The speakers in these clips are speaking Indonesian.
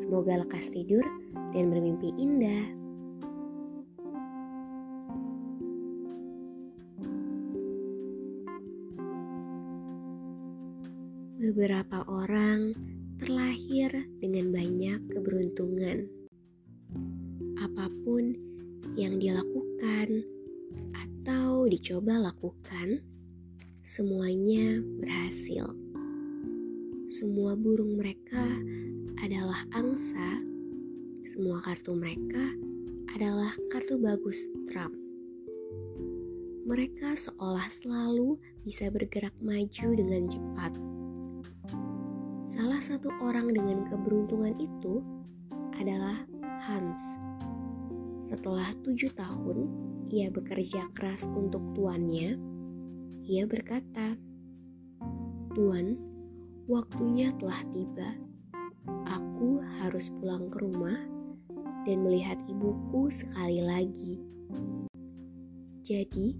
Semoga lekas tidur dan bermimpi indah. Beberapa orang terlahir dengan banyak keberuntungan. Apa pun yang dilakukan atau dicoba lakukan, semuanya berhasil. Semua burung mereka adalah angsa. Semua kartu mereka adalah kartu bagus Trump. Mereka seolah selalu bisa bergerak maju dengan cepat. Salah satu orang dengan keberuntungan itu adalah Hans. Setelah tujuh tahun, ia bekerja keras untuk tuannya. Ia berkata, "Tuan, Waktunya telah tiba. Aku harus pulang ke rumah dan melihat ibuku sekali lagi. Jadi,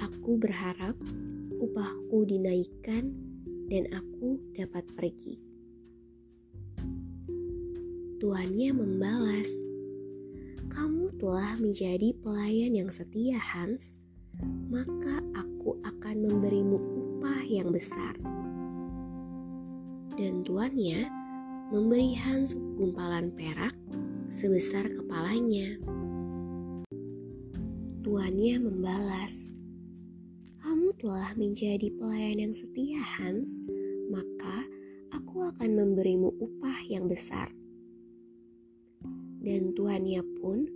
aku berharap upahku dinaikkan dan aku dapat pergi. Tuannya membalas, "Kamu telah menjadi pelayan yang setia, Hans, maka aku akan memberimu upah yang besar." dan tuannya memberi Hans gumpalan perak sebesar kepalanya. Tuannya membalas, "Kamu telah menjadi pelayan yang setia, Hans, maka aku akan memberimu upah yang besar." Dan tuannya pun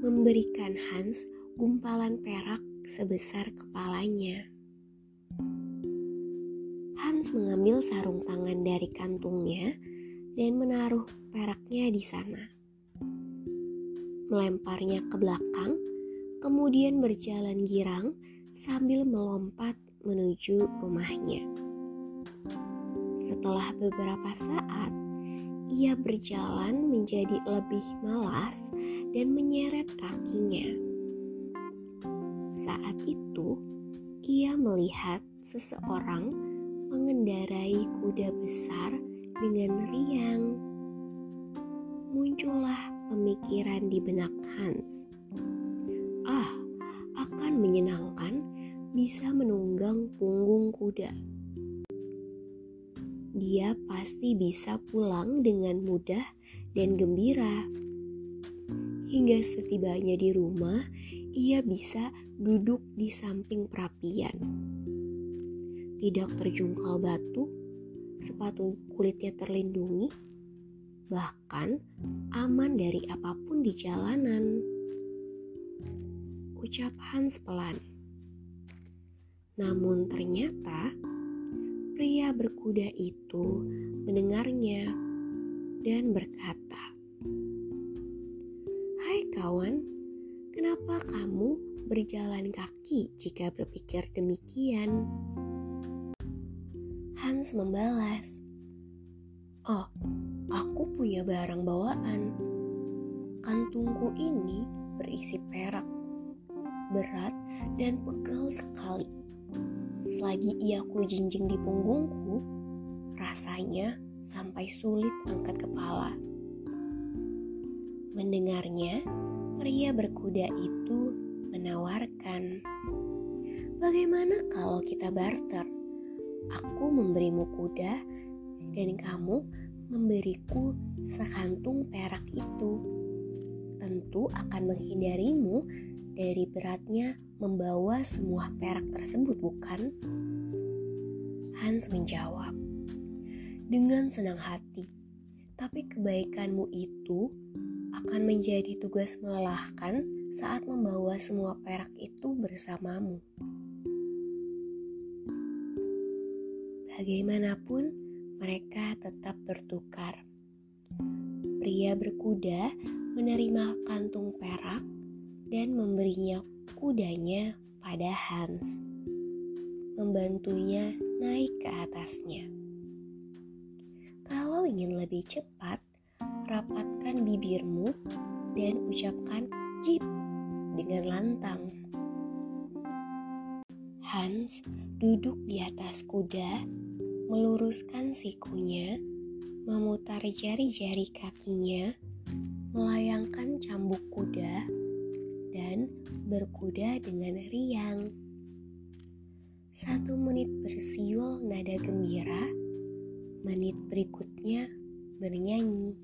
memberikan Hans gumpalan perak sebesar kepalanya. Hans mengambil sarung tangan dari kantungnya dan menaruh peraknya di sana. Melemparnya ke belakang, kemudian berjalan girang sambil melompat menuju rumahnya. Setelah beberapa saat, ia berjalan menjadi lebih malas dan menyeret kakinya. Saat itu, ia melihat seseorang mengendarai kuda besar dengan riang. Muncullah pemikiran di benak Hans. Ah, akan menyenangkan bisa menunggang punggung kuda. Dia pasti bisa pulang dengan mudah dan gembira. Hingga setibanya di rumah, ia bisa duduk di samping perapian tidak terjungkal batu, sepatu kulitnya terlindungi, bahkan aman dari apa pun di jalanan. Ucap Hans pelan. Namun ternyata pria berkuda itu mendengarnya dan berkata, "Hai kawan, kenapa kamu berjalan kaki jika berpikir demikian?" Hans membalas, "Oh, aku punya barang bawaan. Kantungku ini berisi perak, berat dan pegel sekali. Selagi ia ku jinjing di punggungku, rasanya sampai sulit angkat kepala." Mendengarnya, pria berkuda itu menawarkan, "Bagaimana kalau kita barter?" Aku memberimu kuda dan kamu memberiku sekantung perak itu. Tentu akan menghindarimu dari beratnya membawa semua perak tersebut, bukan? Hans menjawab dengan senang hati, tapi kebaikanmu itu akan menjadi tugas melelahkan saat membawa semua perak itu bersamamu. Bagaimanapun, mereka tetap bertukar. pria berkuda menerima kantung perak dan memberinya kudanya pada Hans, membantunya naik ke atasnya. Kalau ingin lebih cepat, rapatkan bibirmu dan ucapkan "jeep" dengan lantang. Hans duduk di atas kuda, meluruskan sikunya, memutar jari-jari kakinya, melayangkan cambuk kuda, dan berkuda dengan riang. Satu menit bersiul nada gembira, menit berikutnya bernyanyi.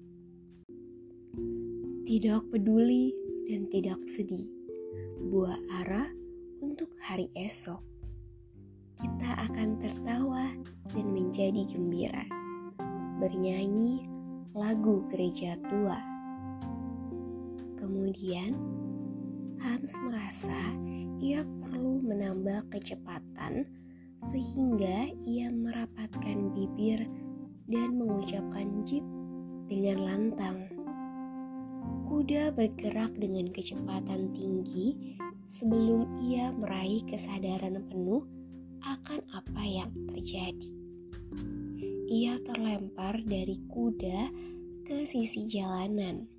Tidak peduli dan tidak sedih, buah arah untuk hari esok. Kita akan tertawa dan menjadi gembira, bernyanyi lagu gereja tua. Kemudian, Hans merasa ia perlu menambah kecepatan sehingga ia merapatkan bibir dan mengucapkan jeep dengan lantang. Kuda bergerak dengan kecepatan tinggi sebelum ia meraih kesadaran penuh akan apa yang terjadi. Ia terlempar dari kuda ke sisi jalanan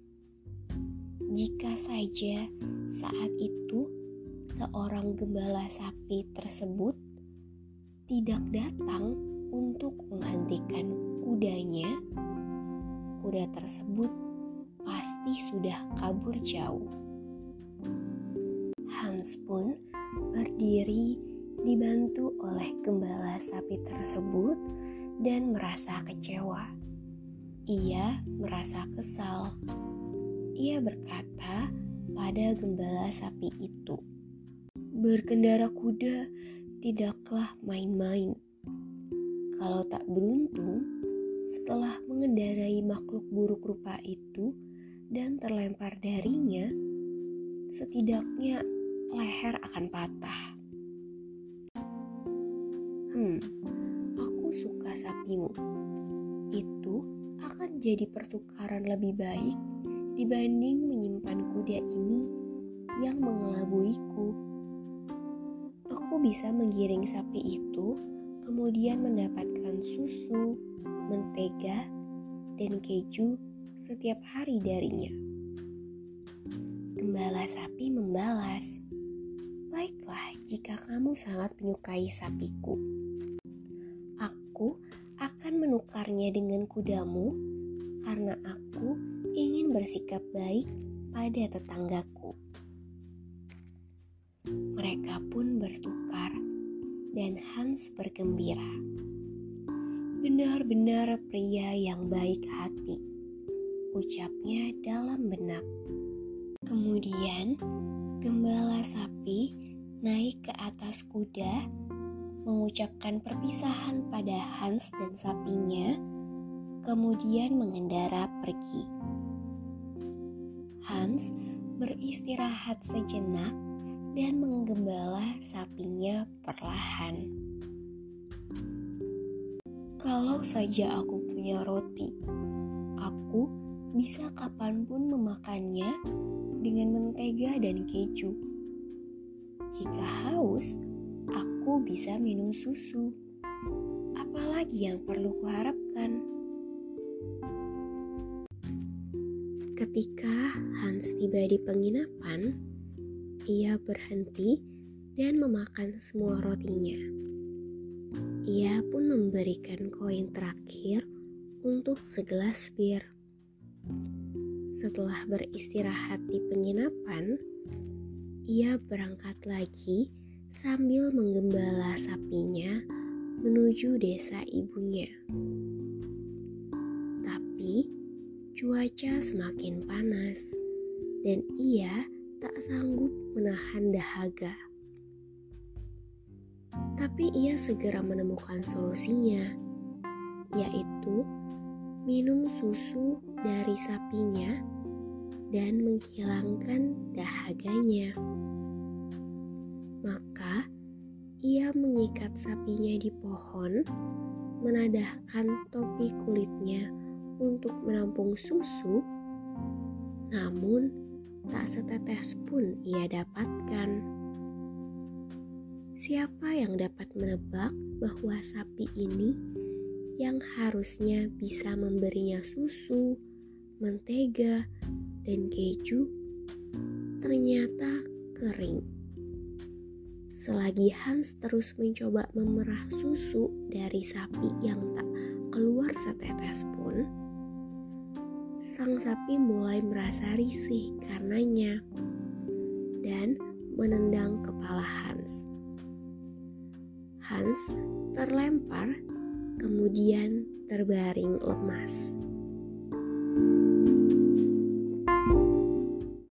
jika saja saat itu seorang gembala sapi tersebut tidak datang untuk menghentikan kudanya, kuda tersebut pasti sudah kabur jauh. Hans pun berdiri dibantu oleh gembala sapi tersebut dan merasa kecewa. Ia merasa kesal ia berkata pada gembala sapi itu, "Berkendara kuda tidaklah main-main. Kalau tak beruntung, setelah mengendarai makhluk buruk rupa itu dan terlempar darinya, setidaknya leher akan patah." Hmm, aku suka sapimu. Itu akan jadi pertukaran lebih baik dibanding menyimpan kuda ini yang mengelabuiku. Aku bisa menggiring sapi itu, kemudian mendapatkan susu, mentega, dan keju setiap hari darinya. Gembala sapi membalas, "Baiklah, jika kamu sangat menyukai sapiku, aku akan menukarnya dengan kudamu karena aku ingin bersikap baik pada tetanggaku. Mereka pun bertukar, dan Hans bergembira. Benar-benar pria yang baik hati, ucapnya dalam benak. Kemudian, gembala sapi naik ke atas kuda, mengucapkan perpisahan pada Hans dan sapinya, kemudian mengendara pergi. Hans beristirahat sejenak dan menggembala sapinya perlahan. Kalau saja aku punya roti, aku bisa kapan pun memakannya dengan mentega dan keju. Jika haus, aku bisa minum susu. Apalagi yang perlu kuharapkan? Ketika Hans tiba di penginapan, ia berhenti dan memakan semua rotinya. Ia pun memberikan koin terakhir untuk segelas bir. Setelah beristirahat di penginapan, ia berangkat lagi sambil menggembala sapinya menuju desa ibunya. Tapi Cuaca semakin panas, dan ia tak sanggup menahan dahaga. Tapi ia segera menemukan solusinya, yaitu minum susu dari sapinya dan menghilangkan dahaganya. Maka ia mengikat sapinya di pohon, menadahkan topi kulitnya untuk menampung susu, namun tak setetes pun ia dapatkan. Siapa yang dapat menebak bahwa sapi ini yang harusnya bisa memberinya susu, mentega, dan keju ternyata kering. Selagi Hans terus mencoba memerah susu dari sapi yang tak keluar setetes pun, sang sapi mulai merasa risih karenanya dan menendang kepala Hans. Hans terlempar, kemudian terbaring lemas.